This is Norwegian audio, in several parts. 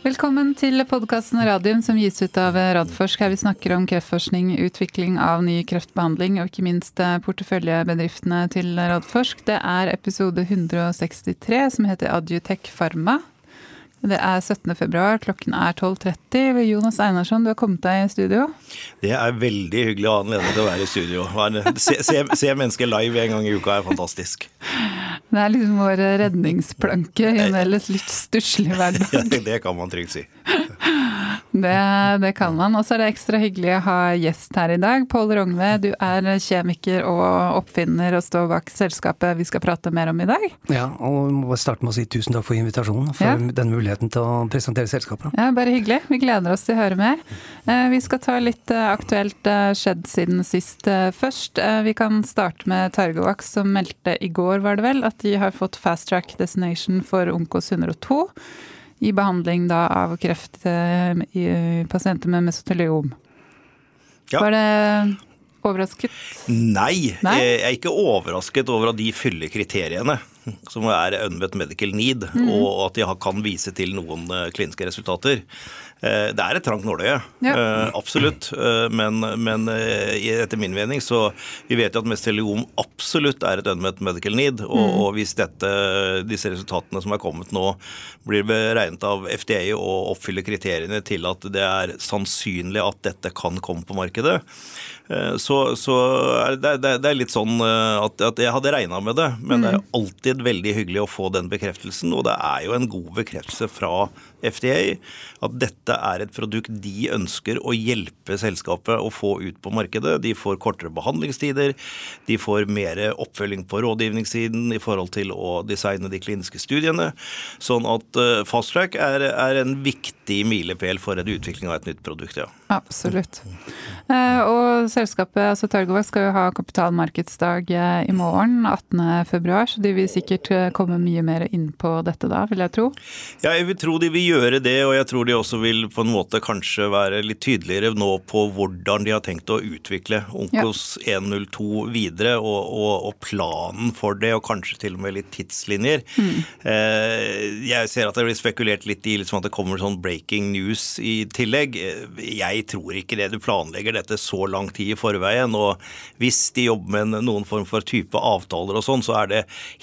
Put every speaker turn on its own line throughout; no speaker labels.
Velkommen til podkasten Radium som gis ut av Radforsk. Her vi snakker om kreftforskning, utvikling av ny kreftbehandling og ikke minst eh, porteføljebedriftene til Radforsk. Det er episode 163 som heter Adjutech Pharma. Det er 17. februar, klokken er 12.30. Jonas Einarsson, du har kommet deg i studio.
Det er veldig hyggelig å ha anledning til å være i studio. Se, se, se mennesker live en gang i uka er fantastisk.
Det er liksom vår redningsplanke i en ellers litt stusslig hverdag.
Ja, det kan man trygt si.
Det, det, kan man. Og så er det ekstra hyggelig å ha gjest her i dag. Pål Rognve, du er kjemiker og oppfinner og står bak selskapet vi skal prate mer om i dag.
Ja, og vi må starte med å si tusen takk for invitasjonen, for ja. den muligheten til å presentere selskapet.
Ja, Bare hyggelig. Vi gleder oss til å høre mer. Eh, vi skal ta litt eh, aktuelt eh, skjedd siden sist først. Vi kan starte med Targovaks, som meldte i går, var det vel, at de har fått fast track destination for Onkos 102 i behandling da, av kreft eh, i pasienter med mesoteliom. Ja. Var det overrasket?
Nei, Nei, jeg er ikke overrasket over at de fyller kriteriene som er unmet medical need, mm. og at de kan vise til noen eh, kliniske resultater. Eh, det er et trangt nåløye, ja. Eh, absolutt. Men, men, etter min mening så Vi vet jo at mesteliom absolutt er et unmet medical need. Og, mm. og hvis dette, disse resultatene som er kommet nå, blir beregnet av FDA og oppfyller kriteriene til at det er sannsynlig at dette kan komme på markedet, så, så er det, det, det, er litt sånn at, at jeg hadde regna med det, men mm. det er alltid alltid veldig hyggelig å få den bekreftelsen, og det er jo en god bekreftelse fra FDA at dette er et produkt de ønsker å hjelpe selskapet å få ut på markedet. De får kortere behandlingstider, de får mer oppfølging på rådgivningssiden i forhold til å designe de kliniske studiene. Sånn at eh, Fast Track er, er en viktig milepæl for en utvikling av et nytt produkt. ja.
Absolutt. Eh, og selskapet, altså Targovac, skal jo ha kapitalmarkedsdag eh, i morgen, 18.2, så de vil sikkert komme mye mer inn på dette da, vil jeg tro?
Ja, jeg vil tro de vil gjøre det, og jeg tror de også vil på en måte kanskje være litt tydeligere nå på hvordan de har tenkt å utvikle Onkos ja. 102 videre, og, og, og, planen for det, og kanskje til og med litt tidslinjer. Mm. Eh, jeg ser at det blir spekulert litt i liksom at det kommer sånn breaking news i tillegg. Jeg tror ikke det. Du planlegger dette så lang tid i forveien, og hvis de jobber med noen form for type avtaler og sånn, så er det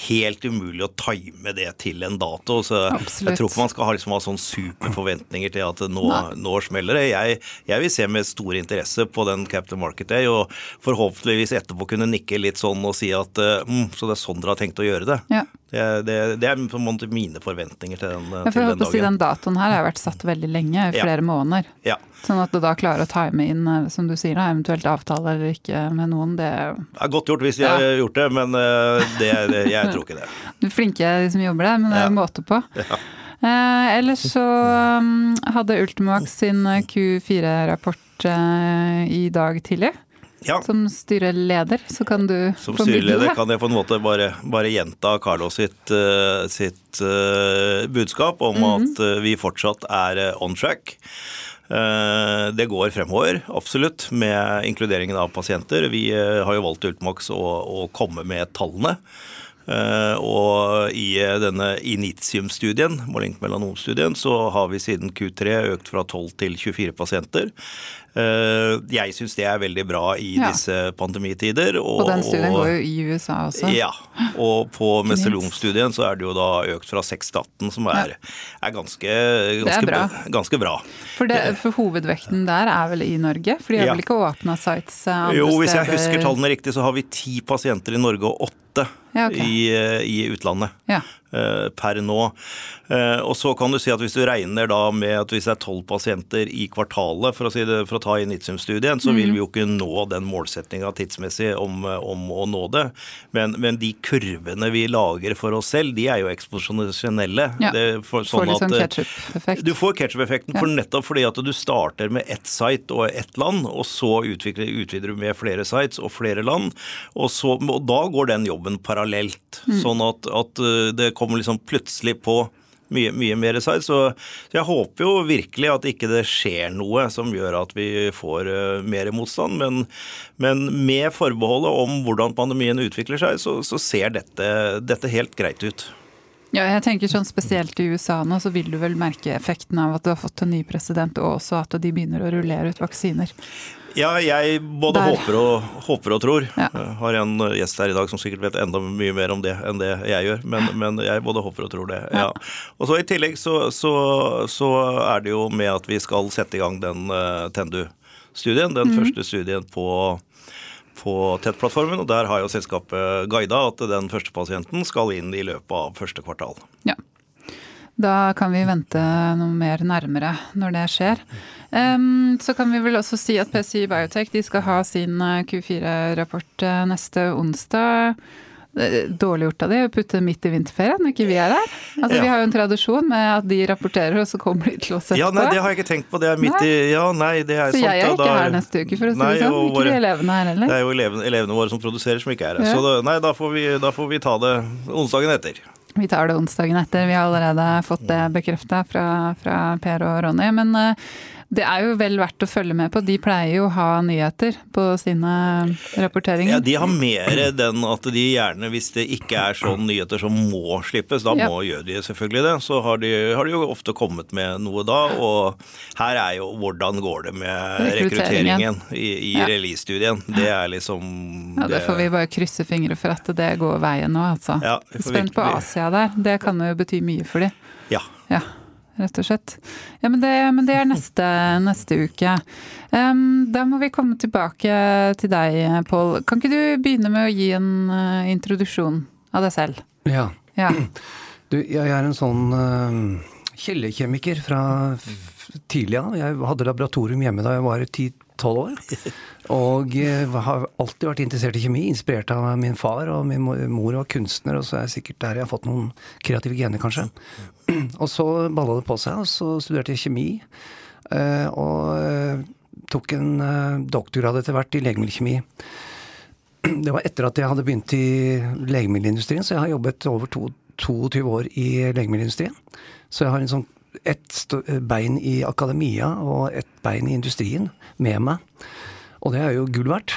helt umulig å time det til en dato. Så Absolutt. jeg tror ikke man skal ha, liksom, ha sånn superforventninger til at nå, nå smeller det. Jeg, jeg, vil se med stor interesse på den Capital Market Day, og forhåpentligvis etterpå kunne nikke litt sånn og si at mm, så det er sånn dere har tenkt å gjøre det. Ja. Det, det, det, er på en måte mine forventninger til den,
jeg til den dagen. Si den datoen her har vært satt veldig lenge, i flere ja. måneder. Ja. Sånn at du da klarer å time inn, eh, som du sier, da, eventuelt avtale eller ikke med noen, det
Det er godt gjort hvis de har gjort det, men eh, det, jeg tror ikke det.
Du er flinke de som jobber der, men det er en måte på. Ja. Eh, ellers så um, hadde Ultimax sin eh, Q4-rapport eh, i dag tidlig. Ja. Som styreleder, så kan du
Som styreleder kan jeg på en måte bare, bare gjenta Carlos sitt, sitt budskap om mm -hmm. at vi fortsatt er on track. Det går fremover, absolutt, med inkluderingen av pasienter. Vi har jo valgt Ultimax å, å komme med tallene. Eh, og i denne Initium-studien, melanom-studien, så har vi siden Q3 økt fra 12 til 24 pasienter. Eh, jeg syns det er veldig bra i ja. disse pandemitider.
Og, og den studien går jo i USA også.
Ja. Og på meselom-studien så er det jo da økt fra 6 til 18, som er, er ganske, ganske, er bra. ganske, bra.
For, det, for, hovedvekten der er vel i Norge? For de har ja. vel ikke åpna sites eh, andre steder?
Jo, hvis jeg husker tallene riktig, så har vi ti pasienter i Norge og åtte ja, okay. i, eh, i, utlandet ja. Uh, per nå. Uh, og så kan du si at hvis du regner da med at hvis det er tolv pasienter i kvartalet, for å, si det, for å ta Initium-studien, så mm. vil vi jo ikke nå den målsettinga tidsmessig om, om, å nå det. Men, men, de kurvene vi lager for oss selv, de er jo eksposisjonelle.
Ja. For, sånn får litt sånn ketchup-effekt.
Du får ketchup-effekten ja. for nettopp fordi at du starter med ett site og ett land, og så utvikler, utvider du med flere sites og flere land, og, så, og da går den jobben parallelt. Mm. Sånn at, at, det kommer liksom plutselig på mye, mye mer side. Så, så, jeg håper jo virkelig at ikke det skjer noe som gjør at vi får uh, mer motstand. Men, men, med forbeholdet om hvordan pandemien utvikler seg, så, så ser dette, dette, helt greit ut.
Ja, jeg tenker sånn Spesielt i USA nå, så vil du vel merke effekten av at du har fått en ny president, og også at de begynner å rullere ut vaksiner.
Ja, jeg både håper og, håper og, tror. Ja. Har en gjest her i dag som sikkert vet enda mye mer om det enn det jeg gjør, men, men jeg både håper og tror det. Ja. Og så I tillegg så, så, så, er det jo med at vi skal sette i gang den uh, Tendu-studien, den mm. første studien på på TET-plattformen, og der har jo selskapet guida at den første pasienten skal inn i løpet av første kvartal.
Ja. Da kan vi vente noe mer nærmere når det skjer. Um, så kan vi vel også si at PCI Biotech de skal ha sin eh, Q4-rapport eh, neste onsdag. Dårlig gjort av de å putte midt i vinterferien når ikke vi er der. Altså, ja. Vi har jo en tradisjon med at de rapporterer, og så kommer de til oss etterpå.
Ja, nei, det har jeg ikke tenkt på. Det er midt i Ja, nei, det er
så sant. Så jeg er ikke her neste uke, for å si det sånn. Ikke våre, elevene her heller.
Det er jo elevene, elevene, våre som produserer, som ikke er her. Ja. Så da, nei, da får, vi, da får vi ta det onsdagen etter.
Vi tar det onsdagen etter. Vi har allerede fått det bekrefta fra, fra, Per og Ronny. Men uh, det er jo vel verdt å følge med på. De pleier jo å ha nyheter på sine rapporteringer.
Ja, De har mer den at de gjerne, hvis det ikke er sånn nyheter som må slippes, da ja. må gjøre de selvfølgelig det. Så har de, har de, jo ofte kommet med noe da. Og her er jo hvordan går det med rekrutteringen i, i ja. release-studien. Det er liksom
Ja, det får vi bare krysse fingre for at det går veien nå, altså. Ja, Spent på Asia der. Det kan jo bety mye for de.
Ja.
ja rett og slett. Ja, men det, men det er neste, neste uke. Um, da må vi komme tilbake til deg, Pål. Kan ikke du begynne med å gi en uh, introduksjon av deg selv?
Ja. ja. Du, jeg er en sånn uh, kjellerkjemiker fra tidlig av. Jeg hadde laboratorium hjemme da jeg var 10-12 år. Og uh, har alltid vært interessert i kjemi, inspirert av min far. Og min mor var kunstner, og så er jeg sikkert der jeg har fått noen kreative gener, kanskje. Og så balla det på seg, og så studerte jeg kjemi. Eh, og eh, tok en eh, doktorgrad etter hvert i legemiddelkjemi. Det var etter at jeg hadde begynt i legemiddelindustrien, så jeg har jobbet over to, 22 år i legemiddelindustrien. Så jeg har en sånn ett bein i akademia og ett bein i industrien med meg. Og det er jo gull verdt.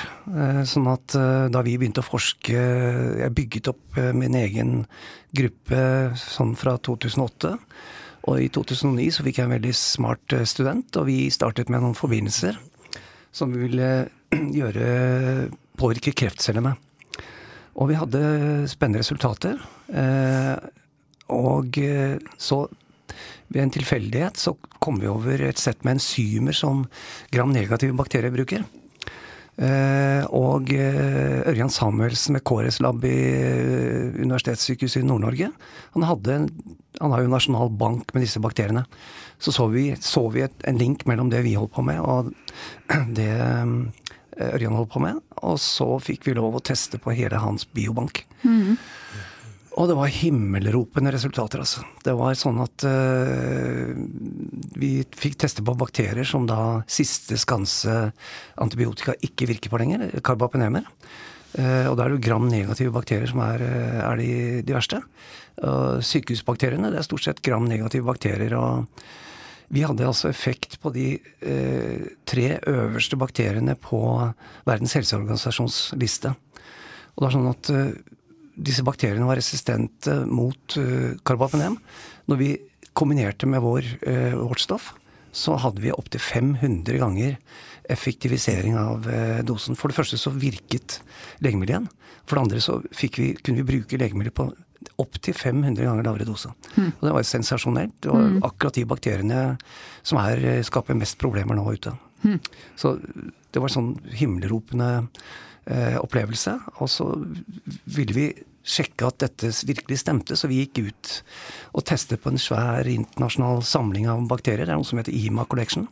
Sånn at da vi begynte å forske Jeg bygget opp min egen gruppe sånn fra 2008. Og i 2009 så fikk jeg en veldig smart eh, student, og vi startet med noen forbindelser som vi ville gjøre påvirke kreftceller med. Og vi hadde spennende resultater. Eh, og eh, så ved en tilfeldighet så kom vi over et sett med enzymer som gram-negative bakterier bruker. Eh, og eh, Ørjan Samuelsen med KRS Lab i eh, Universitetssykehuset i Nord-Norge. Han, han har jo nasjonal bank med disse bakteriene. Så så vi, så vi et, en link mellom det vi holdt på med, og det Ørjan holdt på med. Og så fikk vi lov å teste på hele hans biobank. Mm. Og det var himmelropende resultater, altså. Det var sånn at uh, vi fikk teste på bakterier som da siste skanse antibiotika ikke virker på lenger. Karbapenemer. Uh, og da er det jo gram-negative bakterier som er, uh, er de, de, verste. sykehusbakteriene, det er stort sett gram-negative bakterier. og vi hadde altså effekt på de tre øverste bakteriene på Verdens helseorganisasjons liste. Og det er sånn at disse bakteriene var resistente mot uh, karbapenem. Når vi kombinerte med vår, uh, vårt stoff, så hadde vi opptil 500 ganger effektivisering av uh, dosen. For det første så virket legemiddelet igjen. For det andre så vi, kunne vi bruke legemiddelet på opptil 500 ganger lavere dose. Mm. Og det var sensasjonelt. Det var mm. akkurat de bakteriene som er, skaper mest problemer nå ute. Mm. Så det var sånn himmelropende eh, opplevelse. Og så ville vi sjekke at dette virkelig stemte, så vi gikk ut og testet på en svær internasjonal samling av bakterier. Det er noe som heter IMA Collection.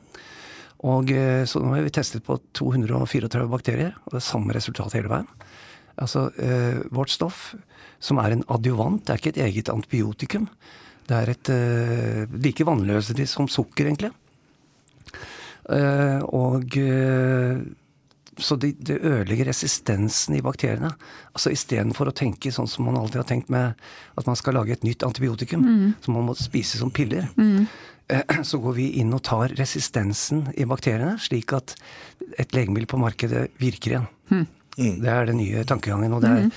Og eh, Så nå har vi testet på 234 bakterier, og det er samme resultat hele veien. Altså, eh, Vårt stoff, som er en adjuvant, det er ikke et eget antibiotikum. Det er et eh, like vannløselig som sukker, egentlig. Eh, og eh, så det, det, ødelegger resistensen i bakteriene. Altså Istedenfor å tenke sånn som man alltid har tenkt med at man skal lage et nytt antibiotikum mm. som man må spise som piller, mm. så går vi inn og tar resistensen i bakteriene, slik at et legemiddel på markedet virker igjen. Mm. Mm. Det er den nye tankegangen. Og det er, mm.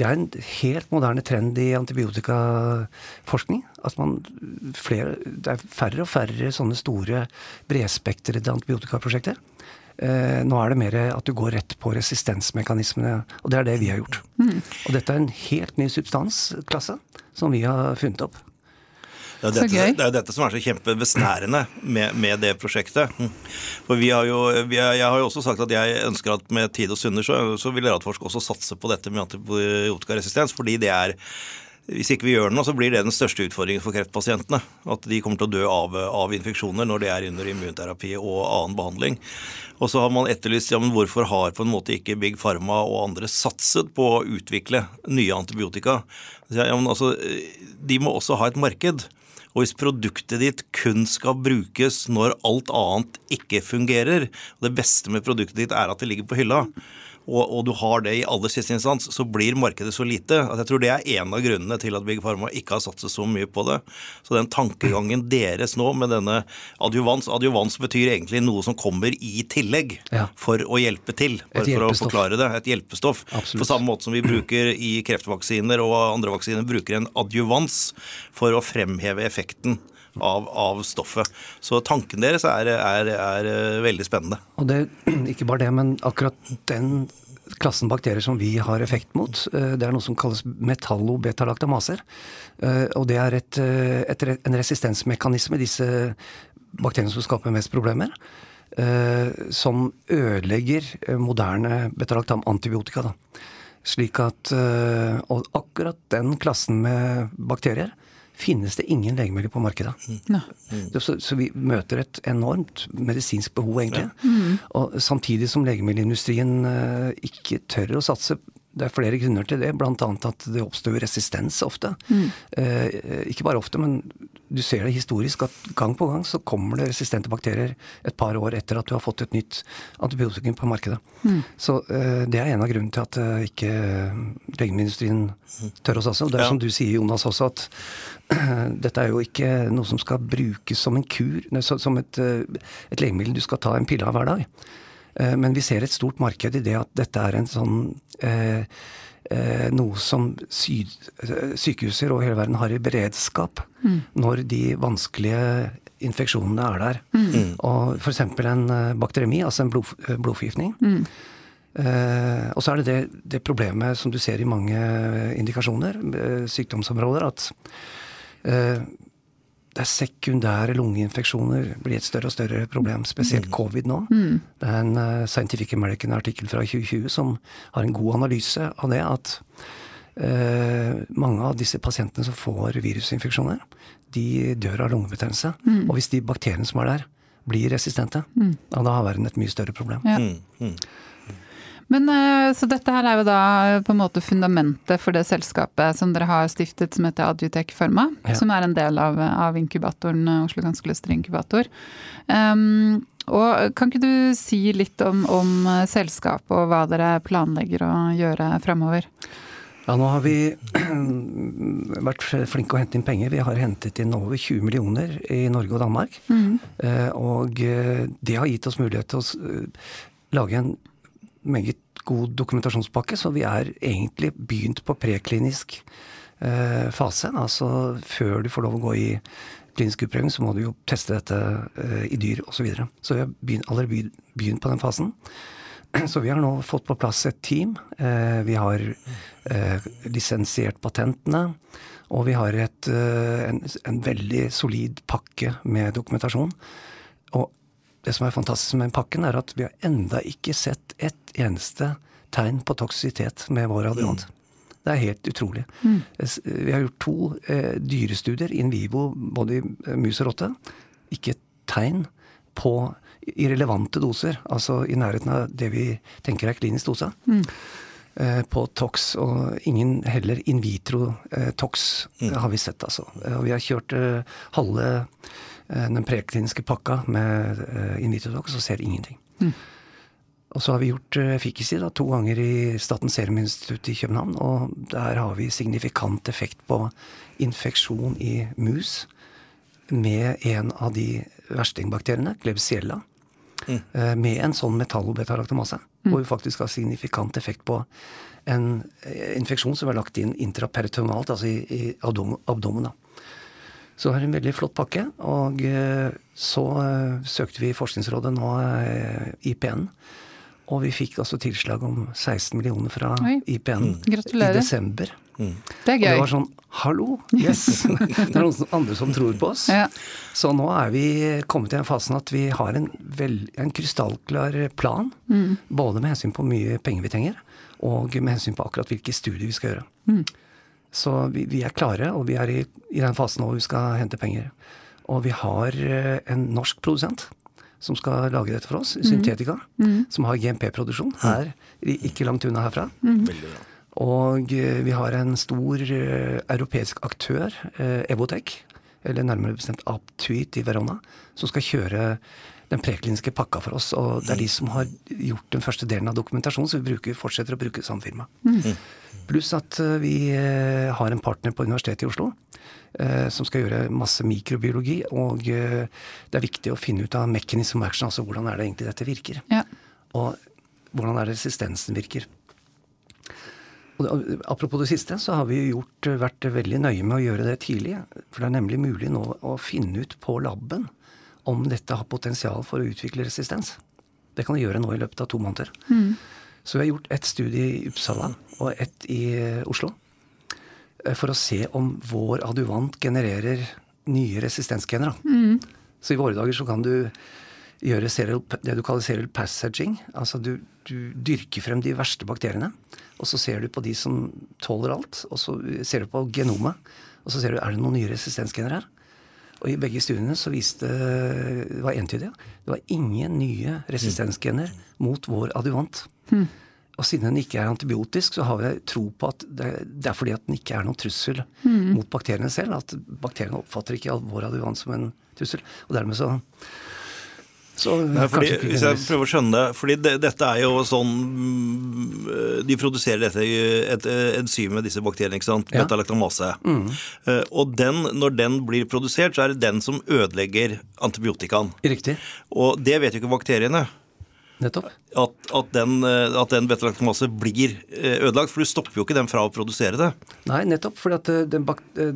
det er, en helt moderne trend i antibiotikaforskning. At man flere, det er færre og færre sånne store bredspektrede antibiotikaprosjekter. Eh, nå er det mer at du går rett på resistensmekanismene, og det er det vi har gjort. Mm. Og dette er en helt ny substansklasse som vi har funnet opp.
Det er, dette, det er dette som er så kjempebesnærende med, med, det prosjektet. For vi har jo, vi har, Jeg har jo også sagt at jeg ønsker at med tid og stunder så, så vil Radforsk også satse på dette med antibiotikaresistens. fordi det er hvis ikke vi gjør noe, så blir det den største utfordringen for kreftpasientene. At de kommer til å dø av, av infeksjoner når de er under immunterapi og annen behandling. Og så har man etterlyst ja, men hvorfor har på en måte ikke Big Pharma og andre satset på å utvikle nye antibiotika. Ja, men altså, de må også ha et marked. Og hvis produktet ditt kun skal brukes når alt annet ikke fungerer, og det beste med produktet ditt er at det ligger på hylla, og, og, du har det i aller siste instans, så blir markedet så lite at jeg tror det er en av grunnene til at Big Pharma ikke har satset så mye på det. Så den tankegangen deres nå med denne adjuvans Adjuvans betyr egentlig noe som kommer i tillegg ja. for å hjelpe til. Bare for å forklare det. Et hjelpestoff. Absolutt. På samme måte som vi bruker i kreftvaksiner og andre vaksiner bruker en adjuvans for å fremheve effekten. Av, av, stoffet. Så tanken deres er, er, er, eh, veldig spennende.
Og det, Ikke bare det, men akkurat den klassen bakterier som vi har effekt mot, eh, det er noe som kalles metallobetalaktamaser. Eh, og det er et, et, en resistensmekanisme, disse bakteriene som skaper mest problemer. Som ødelegger moderne betalaktam-antibiotika. Slik at Og akkurat den klassen med bakterier finnes det ingen legemidler på markedet. Mm. Så, så, vi møter et enormt medisinsk behov, egentlig. Ja. Mm. Og samtidig som legemiddelindustrien uh, ikke tør å satse det er flere grunner til det, bl.a. at det oppstår resistens ofte. Mm. Eh, ikke bare ofte, men du ser det historisk at gang på gang så kommer det resistente bakterier et par år etter at du har fått et nytt antibiotikum på markedet. Mm. Så eh, det er en av grunnene til at eh, ikke legemiddelindustrien tør å satse. Og det er ja. som du sier, Jonas, også, at dette er jo ikke noe som skal brukes som en kur, som et, eh, et legemiddel du skal ta en pille av hver dag. Eh, men vi ser et stort marked i det at dette er en sånn eh, eh, noe som syd, sykehuser over hele verden har i beredskap mm. når de vanskelige infeksjonene er der. Mm. Og f.eks. en bakteremi, altså en blod, blodforgiftning. Mm. Eh, og så er det, det, det problemet som du ser i mange indikasjoner, sykdomsområder, at eh, det er sekundære lungeinfeksjoner blir et større og større problem, spesielt mm. covid nå. Mm. Det er en uh, Scientific American-artikkel fra 2020 som har en god analyse av det, at uh, mange av disse pasientene som får virusinfeksjoner, de dør av lungebetennelse. Mm. Og hvis de bakteriene som er der, blir resistente, mm. da har verden et mye større problem. Ja.
Men eh, Så dette her er jo da på en måte fundamentet for det selskapet som dere har stiftet som heter Adjutec Pharma, ja. som er en del av, av inkubatoren eh, Oslo Ganske Inkubator. Um, og kan ikke du si litt om, om selskapet og hva dere planlegger å gjøre framover?
Ja, nå har vi vært flinke å hente inn penger. Vi har hentet inn over 20 millioner i Norge og Danmark. Mm. Og det har gitt oss mulighet til å lage en meget god dokumentasjonspakke, så vi er egentlig begynt på preklinisk eh, fase. Altså før du får lov å gå i klinisk utprøving, så må du jo teste dette eh, i dyr osv. Så, videre. så vi har begynt, allerede begynt på den fasen. Så vi har nå fått på plass et team. Eh, vi har eh, lisensiert patentene. Og vi har et, eh, en, en veldig solid pakke med dokumentasjon. Det som er fantastisk med pakken, er at vi har enda ikke sett et eneste tegn på toksisitet med vår adjuvant. Mm. Det er helt utrolig. Mm. Vi har gjort to eh, dyrestudier in vivo, både i eh, mus og rotte. Ikke et tegn på irrelevante doser, altså i nærheten av det vi tenker er klinisk dose. Mm. Eh, på tox, og ingen heller in vitro eh, tox mm. har vi sett, altså. Og vi har kjørt eh, halve Eh, den prekliniske pakka med uh, in vitro-doc, så ser ingenting. Mm. Og så har vi gjort efficacy da, to ganger i Statens seruminstitutt i København. Og der har vi signifikant effekt på infeksjon i mus med en av de verstingbakteriene, Klebsiella. Mm. Med en sånn metallobetaraktomase. hvor vi faktisk har signifikant effekt på en infeksjon som er lagt inn intraperitonealt, altså i, i abdomen. Så det var en veldig flott pakke. Og så søkte vi Forskningsrådet nå, IPN. Og vi fikk altså tilslag om 16 millioner fra Oi. IPN mm. i desember.
Mm. Det er gøy.
Og det var sånn Hallo! Yes! det er noen andre som tror på oss. Ja. Så nå er vi kommet i den fasen at vi har en, vel, en krystallklar plan. Mm. Både med hensyn på hvor mye penger vi trenger, og med hensyn på akkurat hvilke studier vi skal gjøre. Mm. Så vi, vi, er klare, og vi er i, i den fasen hvor vi skal hente penger. Og vi har eh, en norsk produsent som skal lage dette for oss, Syntetika, mm. som har GMP-produksjon her, ikke langt unna herfra. Mm. Og eh, vi har en stor uh, europeisk aktør, uh, Evotech, eller nærmere bestemt Aptuit i Verona, som skal kjøre den prekliniske pakka for oss. Og det er de som har gjort den første delen av dokumentasjonen, så vi bruker, fortsetter å bruke samme firma. Mm. Pluss at uh, vi har en partner på Universitetet i Oslo Eh, som skal gjøre masse mikrobiologi. Og eh, det er viktig å finne ut av mechanism action, altså hvordan er det egentlig dette virker. Ja. Og hvordan er det resistensen virker. Og apropos det siste, så har vi gjort, vært veldig nøye med å gjøre det tidlig. For det er nemlig mulig nå å finne ut på laben om dette har potensial for å utvikle resistens. Det kan vi gjøre nå i løpet av to måneder. Mm. Så vi har gjort ett studie i Uppsala og ett i Oslo. Eh, for å se om vår adjuvant genererer nye resistensgener. Mm. Så i våre dager så kan du gjøre serial, det du kaller serial passaging. Altså du, du, dyrker frem de verste bakteriene, og så ser du på de som tåler alt. Og så ser du på genomet, og så ser du er det noen nye resistensgener her. Og i begge studiene så viste det var entydig. Det var ingen nye resistensgener mot vår adjuvant. Mm. Og siden den ikke er antibiotisk, så har vi tro på at det, det er fordi at den ikke er noen trussel mm. mot bakteriene selv. At bakteriene oppfatter ikke vår adjuvant som en trussel. Og dermed så
Nei, fordi, hvis jeg prøver å skjønne det, fordi det, dette er jo sånn De produserer dette et enzym med disse bakteriene, ikke sant? Ja. Betalaktamase. Mm. Uh, og den, når den blir produsert, så er det den som ødelegger antibiotikaen.
Riktig.
Og det vet jo ikke bakteriene.
Nettopp.
At, at den, eh, at den betalaktamase blir eh, ødelagt. For du stopper jo ikke den fra å produsere det.
Nei, nettopp. For eh, den,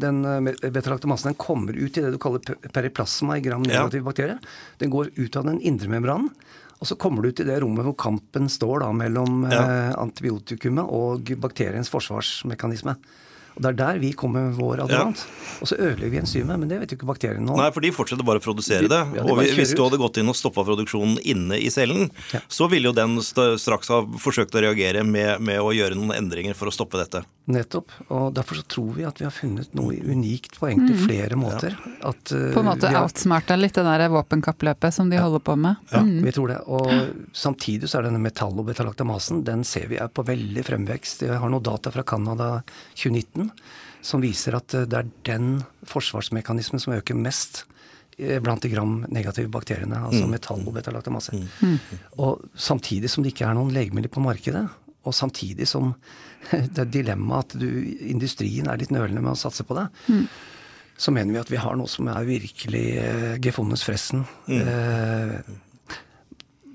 den betalaktomasen kommer ut i det du kaller periplasma i gram negativ ja. bakterie. Den går ut av den indre membranen. Og så kommer du ut i det rommet hvor kampen står da mellom ja. antibiotikumet og bakteriens forsvarsmekanisme. Og Det er der vi kommer med vår adjuvant. Ja. Og så ødelegger vi enzymet, men det vet jo ikke bakteriene nå.
Nei, for de fortsetter bare å produsere det. Ja, og hvis du hadde gått inn og stoppa produksjonen inne i cellen, ja. så ville jo den straks ha forsøkt å reagere med, med, å gjøre noen endringer for å stoppe dette.
Nettopp. Og derfor så tror vi at vi har funnet noe unikt på egentlig mm. flere måter. At,
uh, på en måte har... outsmarta litt det der våpenkappløpet som de holder på med.
Ja, mm. vi tror det. Og samtidig så er denne metallobetalaktamase, den ser vi er på veldig fremvekst. Jeg har noen data fra Canada 2019 som viser at eh, det er den forsvarsmekanismen som øker mest eh, blant de gram-negative bakteriene, altså mm. metall og betalaktamase. mm. Og samtidig som det ikke er noen legemidler på markedet, og samtidig som det er dilemmaet at du, industrien er litt nølende med å satse på det, mm. så mener vi at vi har noe som er virkelig uh, gefunnes fressen. Mm. Uh,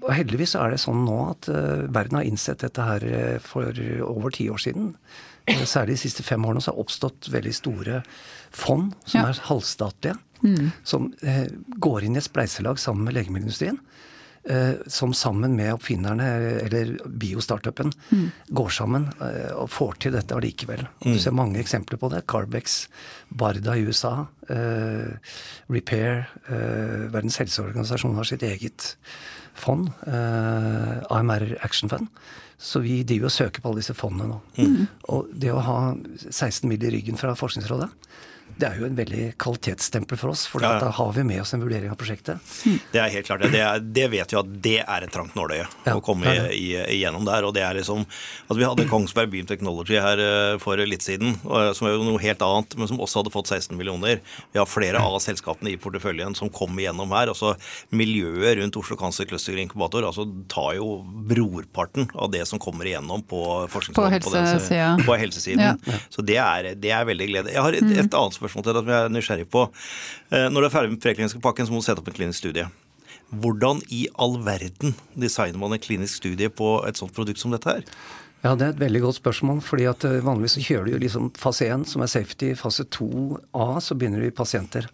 og heldigvis er det sånn nå at uh, verden har innsett dette her for over ti år siden. Eh, særlig de siste fem årene så har oppstått veldig store fond som ja. er halvstatlige. Mm. Som eh, går inn i et spleiselag sammen med legemiddelindustrien. Eh, som sammen med oppfinnerne, eller biostartupen, mm. går sammen eh, og får til dette allikevel. Mm. du ser mange eksempler på det. Carbex, Barda i USA, eh, Repair, eh, Verdens helseorganisasjon har sitt eget fond, AMR Action Fund så vi driver og søker på alle disse fondene nå. Mm. Og det å ha 16 mill. i ryggen fra Forskningsrådet det er jo en veldig kvalitetsstempel for oss, for ja. da har vi med oss en vurdering av prosjektet.
Det er helt klart. Det, er, det vet vi at det er et trangt nåløye ja, å komme igjennom der. og det er liksom, altså Vi hadde Kongsberg Beam Technology her eh, for litt siden, som er jo noe helt annet, men som også hadde fått 16 millioner. Vi har flere av selskapene i porteføljen som kom igjennom her. altså Miljøet rundt Oslo Cancer Cluster Inkubator altså tar jo brorparten av det som kommer igjennom på forskningsrådet
på, helse
på, på helsesiden. Ja. Så det er, det er veldig gledelig. Jeg har et, et annet spørsmål spørsmål til deg som jeg er nysgjerrig på. Eh, når du er ferdig med prekliniske pakken, så må du sette opp en klinisk studie. Hvordan i all verden designer man en klinisk studie på et sånt produkt som dette her?
Ja, Det er et veldig godt spørsmål. fordi at eh, Vanligvis så kjører du jo liksom fase 1, som er safety. Fase 2A, så begynner du i pasienter.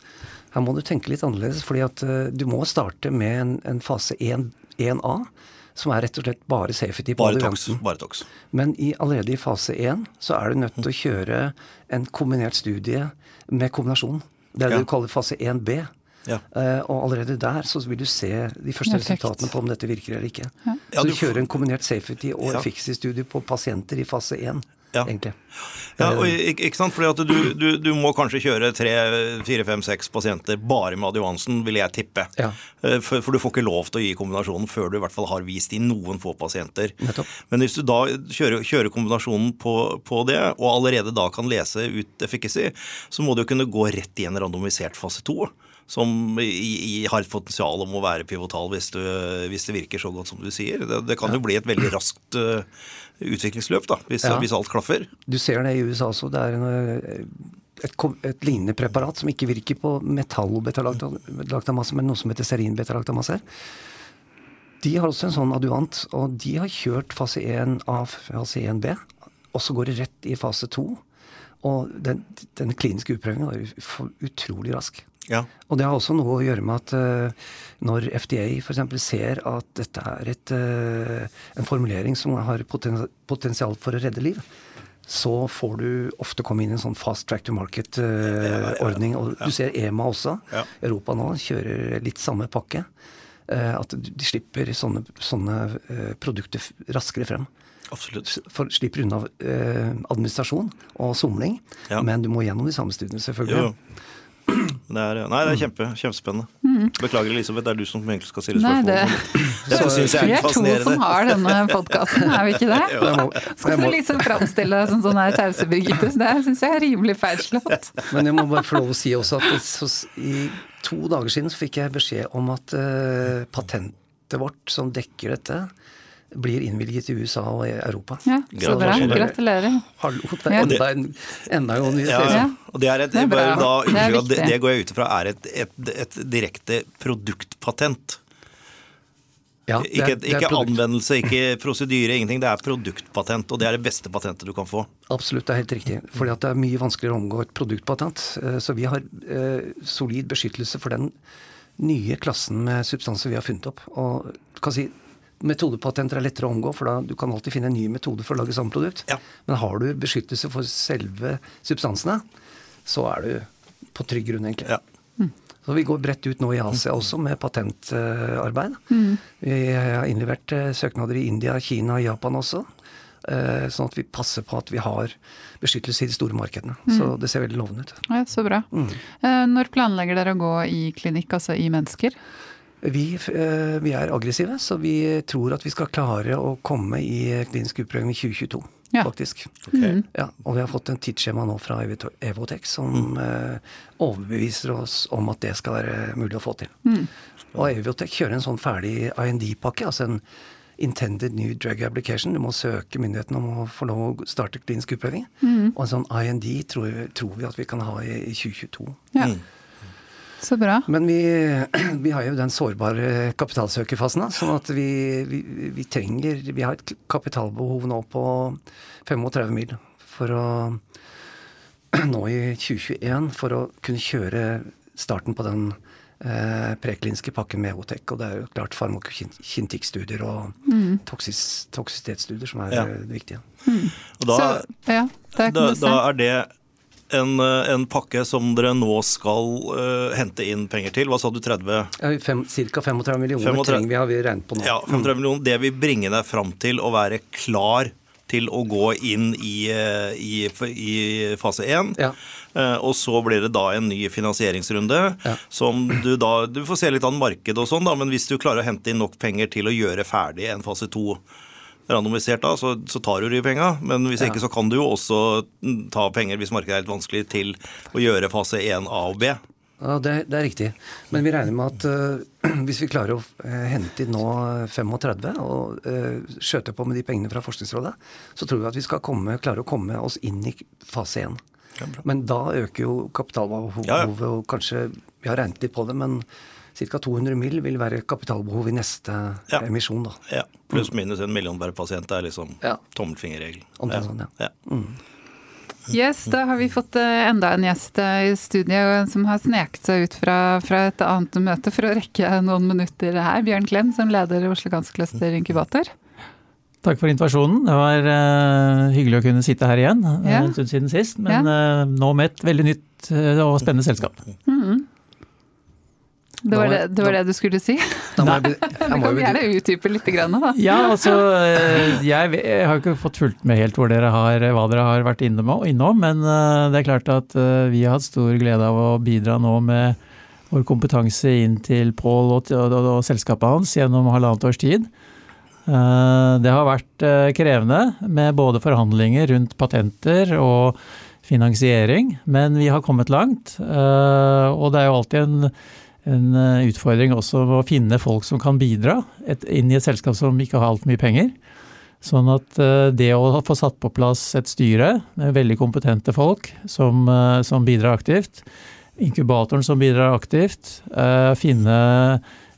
Her må du tenke litt annerledes. fordi at uh, du må starte med en, en fase 1, 1A, som er rett og slett bare safety.
Bare tox. Bare tox.
Men i, allerede i fase 1 så er du nødt til å kjøre en kombinert studie med kombinasjon. Det er det
Ja.
du kaller fase 1B.
Ja.
Uh, og allerede der så vil du se de første
Effekt.
resultatene på om dette virker eller ikke.
Ja,
Så
du
du kjører en kombinert safety og
Ja.
efficacy-studie på pasienter i fase 1,
Ja.
egentlig.
Ja, og ikke, ikke sant? Fordi at du, du, du må kanskje kjøre tre, fire, fem, seks pasienter bare med adjuvansen, vil jeg tippe.
Ja.
Eh, For, for du får ikke lov til å gi kombinasjonen før du i hvert fall har vist i noen få pasienter.
Nettopp.
Men hvis du da kjører, kjører kombinasjonen på, på det, og allerede da kan lese ut efficacy, så må du jo kunne gå rett i en randomisert fase to. Som i, i har et potensial om å være pivotal hvis, du, hvis det virker så godt som du sier. Det, det kan jo bli et veldig raskt uh, utviklingsløp da, hvis,
Ja.
hvis alt klaffer.
Du ser det i USA også. Det er en, eh, et, et lignende preparat som ikke virker på metallobeta-lactamase, men noe som heter serin-beta-lactamase. De har også en sånn adjuvant, og de har kjørt fase 1 av fase 1B. Og så går det rett i fase 2. Og den, den kliniske utprøvingen er utrolig rask.
Ja.
Og det har også noe å gjøre med at eh, når FDA f.eks. ser at dette er et, eh, en formulering som har poten potensial for å redde liv, så får du ofte komme inn i en sånn fast track to market-ordning. og du ser EMA også.
Ja.
Europa nå kjører litt samme pakke. eh, at de slipper sånne, sånne eh, produkter raskere frem.
Absolutt.
For, slipper unna eh, administrasjon og somling,
Ja.
men du må gjennom de samme studiene, selvfølgelig.
Jo. Det er, nei, det er kjempe, kjempespennende. Beklager, Elisabeth, det er du som egentlig skal stille
spørsmål. Nei,
spørsmål.
det-
syns jeg
Vi
er
er to som har denne podkasten, er vi ikke det?
Må-
Skal du liksom framstille deg som sånn her tause Birgitte? Det syns jeg er rimelig feilslått.
Men jeg må bare få lov å si også at det, så, i to dager siden så fikk jeg beskjed om at uh, patentet vårt som dekker dette, blir innvilget i USA og i Europa.
Ja, så bra.
Gratulerer.
Hallo, det er enda en, enda en
Ja,
Ja.
og det er et,
Det er bra.
bare da,
Det er
det, det går jeg ut ifra er et, et, et direkte produktpatent.
Ja, det er-
Ikke,
det er
ikke anvendelse, ikke prosedyre, ingenting. Det er produktpatent, og det er det beste patentet du kan få.
Absolutt, det er helt riktig. At det er mye vanskeligere å omgå et produktpatent. Eh, Så vi har eh, solid beskyttelse for den nye klassen med substanser vi har funnet opp. Og kan si Metodepatenter er lettere å omgå, for da du kan alltid finne en ny metode for å lage samme produkt.
Ja.
Men har du beskyttelse for selve substansene, så er du på trygg grunn, egentlig.
Ja.
Så vi går bredt ut nå i Asia også med patentarbeid. Vi har innlevert eh, søknader i India, Kina og Japan også. eh, Sånn at vi passer på at vi har beskyttelse i de store markedene. Så det ser veldig lovende ut.
Ja, så bra. Mm. Når planlegger dere å gå i klinikk, altså i mennesker?
Vi, eh, vi er aggressive, så vi tror at vi skal klare å komme i klinisk utprøving i 2022.
Ja.
faktisk.
Okay.
Ja, og vi har fått en tidsskjema nå fra Evotech som eh, overbeviser oss om at det skal være mulig å få til. Og Evotech kjører en sånn ferdig IND-pakke, altså en Intended New Drug Application. Du må søke myndighetene om å få lov å starte klinisk utprøving. Og en sånn IND tror, tror vi at vi kan ha i, i 2022.
Ja. Så bra.
Men vi, vi har jo den sårbare kapitalsøkerfasen, sånn at vi, vi, vi trenger Vi har et kapitalbehov nå på 35 mil for å Nå i 2021 for å kunne kjøre starten på den eh, prekliniske pakken med Hotec. Og det er jo klart farmakokintikkstudier og toksis, toksisitetsstudier som er
Ja.
eh, det viktige.
Og da,
så, ja,
da, da er det en, eh, en pakke som dere nå skal uh, hente inn penger til. Hva sa du, 30?
Ja, Ca. 35 millioner
35
trenger vi, har vi regnet på nå.
Ja, 35 millioner. Det vil bringe deg fram til å være klar til å gå inn i, eh, i, i fase 1.
Ja.
Og så blir det da en ny finansieringsrunde.
Ja.
som Du da, du får se litt an markedet og sånn, da, men hvis du klarer å hente inn nok penger til å gjøre ferdig en fase 2 randomisert da, så, så tar du de penga. Men hvis
Ja.
ikke, så kan du jo også ta penger hvis markedet er litt vanskelig, til å gjøre fase 1 A og B.
Ja, det, det er riktig. Men vi regner med at uh, hvis vi klarer å eh, hente inn nå 35 og uh, skjøte på med de pengene fra Forskningsrådet, så tror vi at vi skal komme, klare å komme oss inn i fase 1. Men da øker jo kapitalbehovet,
Ja, ja.
og kanskje Vi har regnet litt på det, men ca. 200 mill. vil være kapitalbehov i neste
Ja.
emisjon. da.
Ja, Pluss minus en million per pasient er liksom
Ja.
tommelfingerregelen.
Ja. sånn, ja.
Yes, da har vi fått eh, enda en gjest eh, i studiet som har sneket seg ut fra, fra et annet møte for å rekke noen minutter her. Bjørn Klem, som leder Oslo Ganske Cluster Inkubator.
Takk for invitasjonen. Det var uh, hyggelig å kunne sitte her igjen.
Ja.
En stund siden sist, men uh, nå med et veldig nytt uh, og spennende selskap.
Mm. Det, var det, det var det du skulle si?
Da må jeg, jeg må
kan
jo
gjerne utdype litt, grann, da.
Ja, altså jeg, jeg har ikke fått fulgt med helt hvor dere har, hva dere har vært innom, innom men det er klart at vi har hatt stor glede av å bidra nå med vår kompetanse inn til Pål og, og, og, og selskapet hans gjennom halvannet års tid. Eh, Det har vært eh, krevende med både forhandlinger rundt patenter og finansiering, men vi har kommet langt. eh, Og det er jo alltid en, en eh, utfordring også å finne folk som kan bidra et, inn i et selskap som ikke har altfor mye penger. Sånn at eh, det å få satt på plass et styre med veldig kompetente folk som, eh, som bidrar aktivt, inkubatoren som bidrar aktivt, finne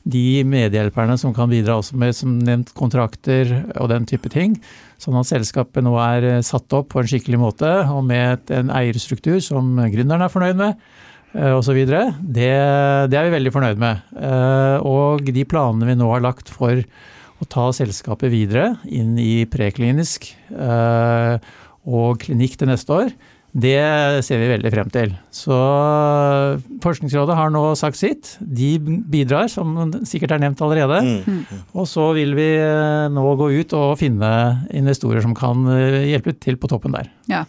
de medhjelperne som kan bidra også med som nevnt kontrakter og den type ting. Sånn at selskapet nå er satt opp på en skikkelig måte og med en eierstruktur som gründeren er fornøyd med osv. Det, det er vi veldig fornøyd med. Eh, Og de planene vi nå har lagt for å ta selskapet videre inn i preklinisk eh, og klinikk til neste år, det ser vi veldig frem til. Så Forskningsrådet har nå sagt sitt. De bidrar, som sikkert er nevnt allerede.
Mm.
Og så vil vi eh, nå gå ut og finne investorer som kan eh, hjelpe til på toppen der.
Ja.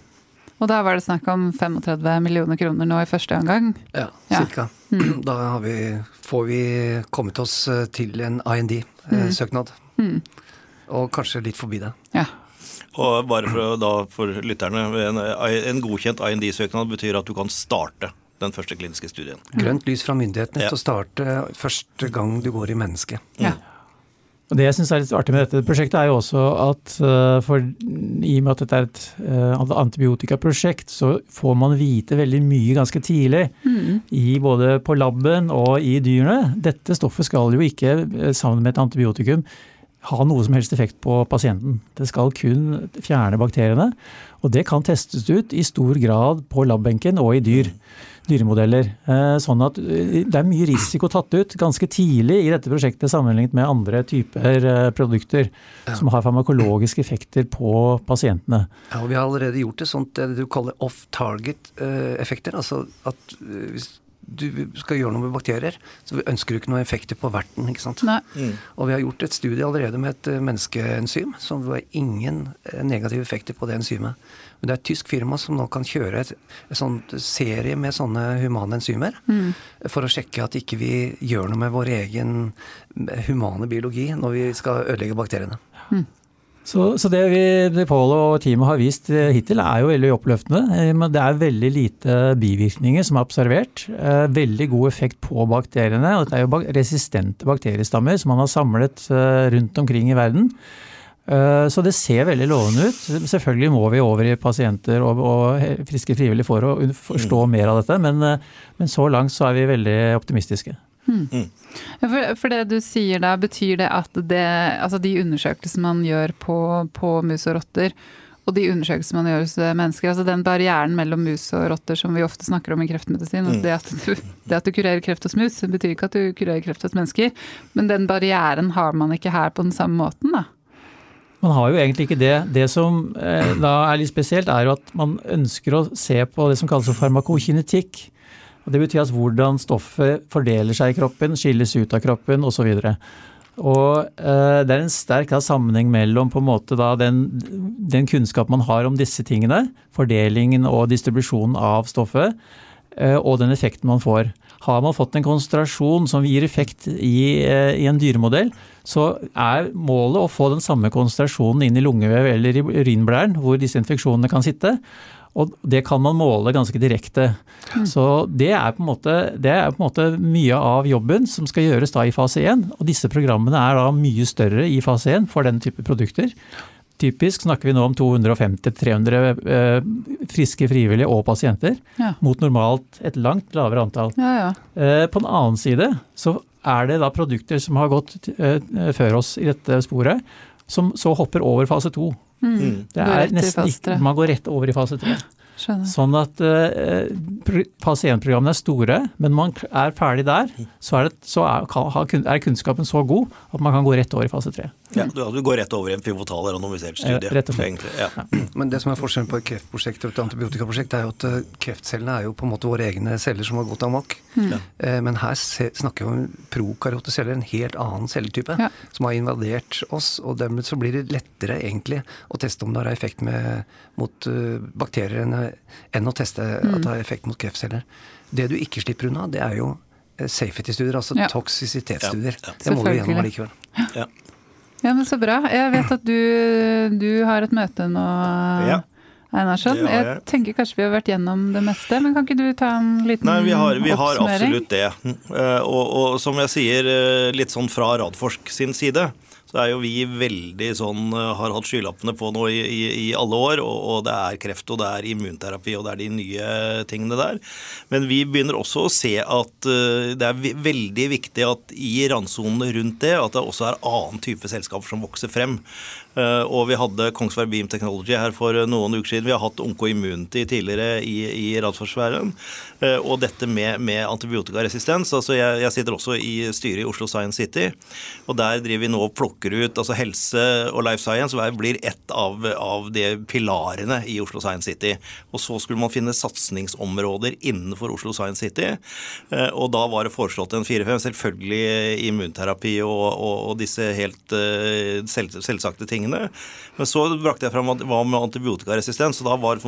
Og da var det snakk om 35 millioner kroner nå i første omgang.
Ja,
Ja.
cirka. Da har vi, får vi kommet oss eh, til en IND-søknad.
Mm.
Og kanskje litt forbi det.
Ja.
Og bare for, da, for lytterne, en, en godkjent IND-søknad betyr at du kan starte den første kliniske studien.
Grønt lys fra myndighetene
Ja.
til å starte første gang du går i menneske.
ja.
Og Det jeg syns er litt artig med dette prosjektet, er jo også at eh, for, i og med at dette er et eh, antibiotikaprosjekt, så får man vite veldig mye ganske tidlig.
Mm.
I både på laben og i dyrene. Dette stoffet skal jo ikke, eh, sammen med et antibiotikum, ha noe som helst effekt på pasienten. Det skal kun fjerne bakteriene. Og det kan testes ut i stor grad på labbenken og i dyr. Dyremodeller. Eh, Sånn at eh, det er mye risiko tatt ut ganske tidlig i dette prosjektet sammenlignet med andre typer produkter produkter som har farmakologiske effekter på pasientene.
Ja, og vi har allerede gjort det sånt det du kaller off-target-effekter. Altså at eh, hvis du skal gjøre noe med bakterier, så ønsker du ikke noen effekter på verten. ikke sant?
Nei.
Og vi har gjort et studie allerede med et eh, menneskeenzym som var ingen eh, negative effekter på det enzymet. Men det er et tysk firma som nå kan kjøre et, et sånt serie med sånne humane enzymer for å sjekke at ikke vi gjør noe med vår egen humane biologi når vi skal ødelegge bakteriene.
Så, så det vi, det og teamet har vist eh, hittil er jo veldig oppløftende. Eh, Men det er veldig lite bivirkninger som er observert. Eh, Veldig god effekt på bakteriene. og Dette er jo resistente bakteriestammer som man har samlet rundt omkring i verden. Eh, Så det ser veldig lovende ut. Selvfølgelig må vi over i pasienter og, og friske frivillige for å forstå mer av dette, men, eh, men så langt så er vi veldig optimistiske.
Ja, For, for det du sier da, betyr det at det, altså de undersøkelsene man gjør på, på mus og rotter, og de undersøkelsene man gjør hos mennesker, altså den barrieren mellom mus og rotter som vi ofte snakker om i kreftmedisin, mm. det, at du, det at du kurerer kreft hos mus, betyr ikke at du kurerer kreft hos mennesker, men den barrieren har man ikke her på den samme måten, da.
Man har jo egentlig ikke det. Det som eh, da er litt spesielt, er jo at man ønsker å se på det som kalles farmakokinetikk. Og det betyr at hvordan stoffet fordeler seg i kroppen, skilles ut av kroppen osv. Og eh, det er en sterk da, sammenheng mellom på en måte da, den, den kunnskap man har om disse tingene, fordelingen og distribusjonen av stoffet, og den effekten man får. Har man fått en konsentrasjon som gir effekt i, eh, i en dyremodell, så er målet å få den samme konsentrasjonen inn i lungevev eller i urinblæren, hvor disse infeksjonene kan sitte. Og det kan man måle ganske direkte. Så det er, på en måte, det er på en måte mye av jobben som skal gjøres da i fase 1. Og disse programmene er da mye større i fase 1 for den type produkter. Typisk snakker vi nå om 250-300 eh, friske frivillige og pasienter,
Ja.
mot normalt et langt lavere antall.
Ja, ja.
Eh, På den annen side så er det da produkter som har gått uh, før oss i dette sporet, som så hopper over fase to. Mm. Det er nesten ikke, Man går rett over i fase tre. Skjønner. Sånn at uh, pasientprogrammene er store, men man er ferdig der, så er, det, så er, er kunnskapen så god at man kan gå rett over i fase tre.
Ja, du, går rett over i en pivotal randomisert studie.
Rett og slett.
Ja.
Men det som er forskjellen på et kreftprosjekt og et antibiotikaprosjekt, er jo at eh, kreftcellene er jo på en måte våre egne celler som har gått amok. Mm. Eh, men her snakker vi om prokaryoteceller, en helt annen celletype, ja. som har invadert oss. Og dermed så blir det lettere egentlig å teste om det har effekt med, mot uh, bakterier enn, å teste mm. at det har effekt mot kreftceller. Det du ikke slipper unna, det er jo safety-studier, altså ja. toksisitetsstudier. Det må du gjennom allikevel. Ja.
Ja, men Så bra. Jeg vet at du, du har et møte nå, ja. Einarsson. Jeg. jeg tenker kanskje vi har vært gjennom det meste, men kan ikke du ta en liten
Nei, vi har, vi har absolutt det. Eh, og, og, som jeg sier, eh, litt sånn fra Radforsk sin side, så er jo vi veldig sånn eh, har hatt skylappene på nå i, i, i alle år. Og, og, det er kreft, og det er immunterapi, og det er de nye tingene der. Men vi begynner også å se at uh, det er veldig viktig at i randsonene rundt det, at det også er annen type selskaper som vokser frem. Uh, og vi hadde Kongsberg Beam Technology her for noen uker siden. Vi har hatt Onko Immunity tidligere i, i radsforsfæren. Uh, og dette med, med antibiotikaresistens. altså jeg, jeg, sitter også i styret i Oslo Science City, og der driver vi nå og plukker ut altså Helse og life science blir ett av, av de pilarene i Oslo Science City. Og så skulle man finne satsingsområder innenfor Oslo Science City. Eh, og da var det foreslått en fire-fem. Selvfølgelig immunterapi og, og, og disse helt selv, selvsagte tingene. Men så brakte jeg fram hva med antibiotikaresistens, og da var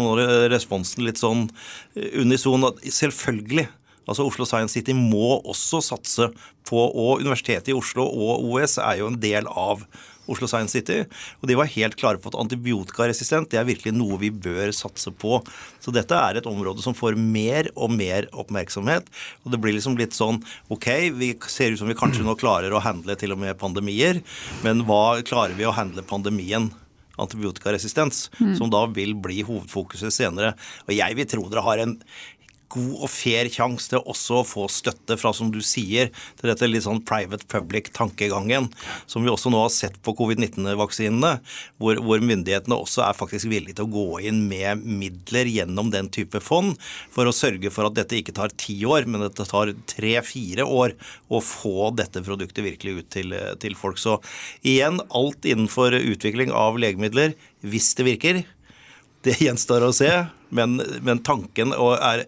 responsen litt sånn unison at selvfølgelig Altså Oslo Science City må også satse på Og Universitetet i Oslo og OS er jo en del av Oslo Science City. Og de var helt klare på at antibiotikaresistent det er virkelig noe vi bør satse på. Så dette er et område som får mer og mer oppmerksomhet. Og det blir liksom litt sånn OK, vi ser ut som vi kanskje nå klarer å handle til og med pandemier, men hva klarer vi å handle pandemien? antibiotikaresistens, mm. som da vil bli hovedfokuset senere. Og jeg vil tro dere har en god og fair sjanse til også å få støtte fra, som du sier, til dette litt sånn private public-tankegangen, som vi også nå har sett på covid-19-vaksinene, hvor, hvor, myndighetene også er faktisk villige til å gå inn med midler gjennom den type fond, for å sørge for at dette ikke tar ti år, men at det tar tre-fire år å få dette produktet virkelig ut til, til folk. Så igjen, alt innenfor utvikling av legemidler, hvis det virker, det gjenstår å se, men, men tanken er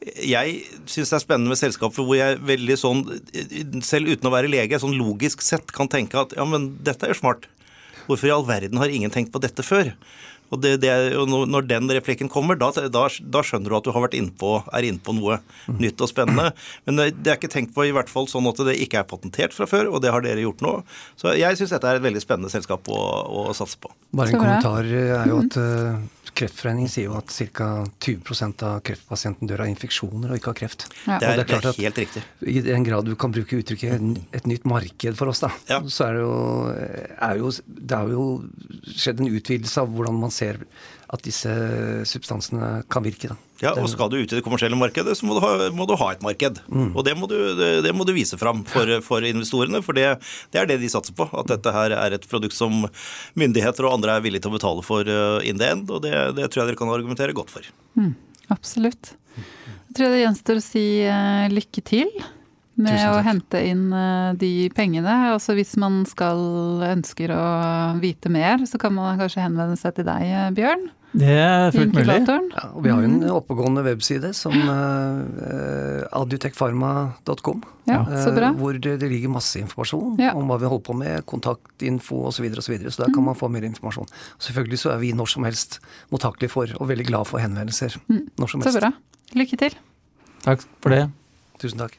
Jeg syns det er spennende med selskaper hvor jeg veldig sånn, selv uten å være lege, sånn logisk sett kan tenke at ja, men dette er jo smart. Hvorfor i all verden har ingen tenkt på dette før? Og det, det, Når den replikken kommer, da, da, da, skjønner du at du har vært innpå, er inne på noe nytt og spennende. Men det er ikke tenkt på i hvert fall sånn at det ikke er patentert fra før, og det har dere gjort nå. Så jeg syns dette er et veldig spennende selskap å, å satse på.
Bare en kommentar er jo at uh, Kreftforeningen sier jo at ca. 20% av kreftpasienten dør av infeksjoner og ikke av kreft.
Ja. Det, er, det, er, det er helt riktig.
I den grad du kan bruke uttrykket 'et nytt marked' for oss, da, ja. så er det, jo, er jo, det er jo skjedd en utvidelse av hvordan man ser at disse substansene kan virke. da.
Ja, og Skal du ut i det kommersielle markedet, så må du ha, må du ha et marked. Mm. Og det må, du, det må, du, vise fram for, for investorene, for det, det, er det de satser på. At dette her er et produkt som myndigheter og andre er villige til å betale for uh, in the end. Og det, det tror jeg dere kan argumentere godt for.
Mm, absolutt. Jeg tror det gjenstår å si uh, lykke til med å hente inn uh, de pengene. Også hvis man skal ønsker å vite mer, så kan man kanskje henvende seg til deg, Bjørn.
Det er fullt mulig.
Ja, og vi har jo en mm. oppegående webside som uh, eh, adutechpharma.com.
Ja.
Uh, hvor det, det, ligger masse informasjon ja. om hva vi holder på med, kontaktinfo osv. Så, videre, og så, videre, så der kan mm. man få mer informasjon. Selvfølgelig så er vi når som helst mottakelige for, og veldig glad for henvendelser. Mm. Når som helst.
Så bra. Lykke til.
Takk for det.
Tusen takk.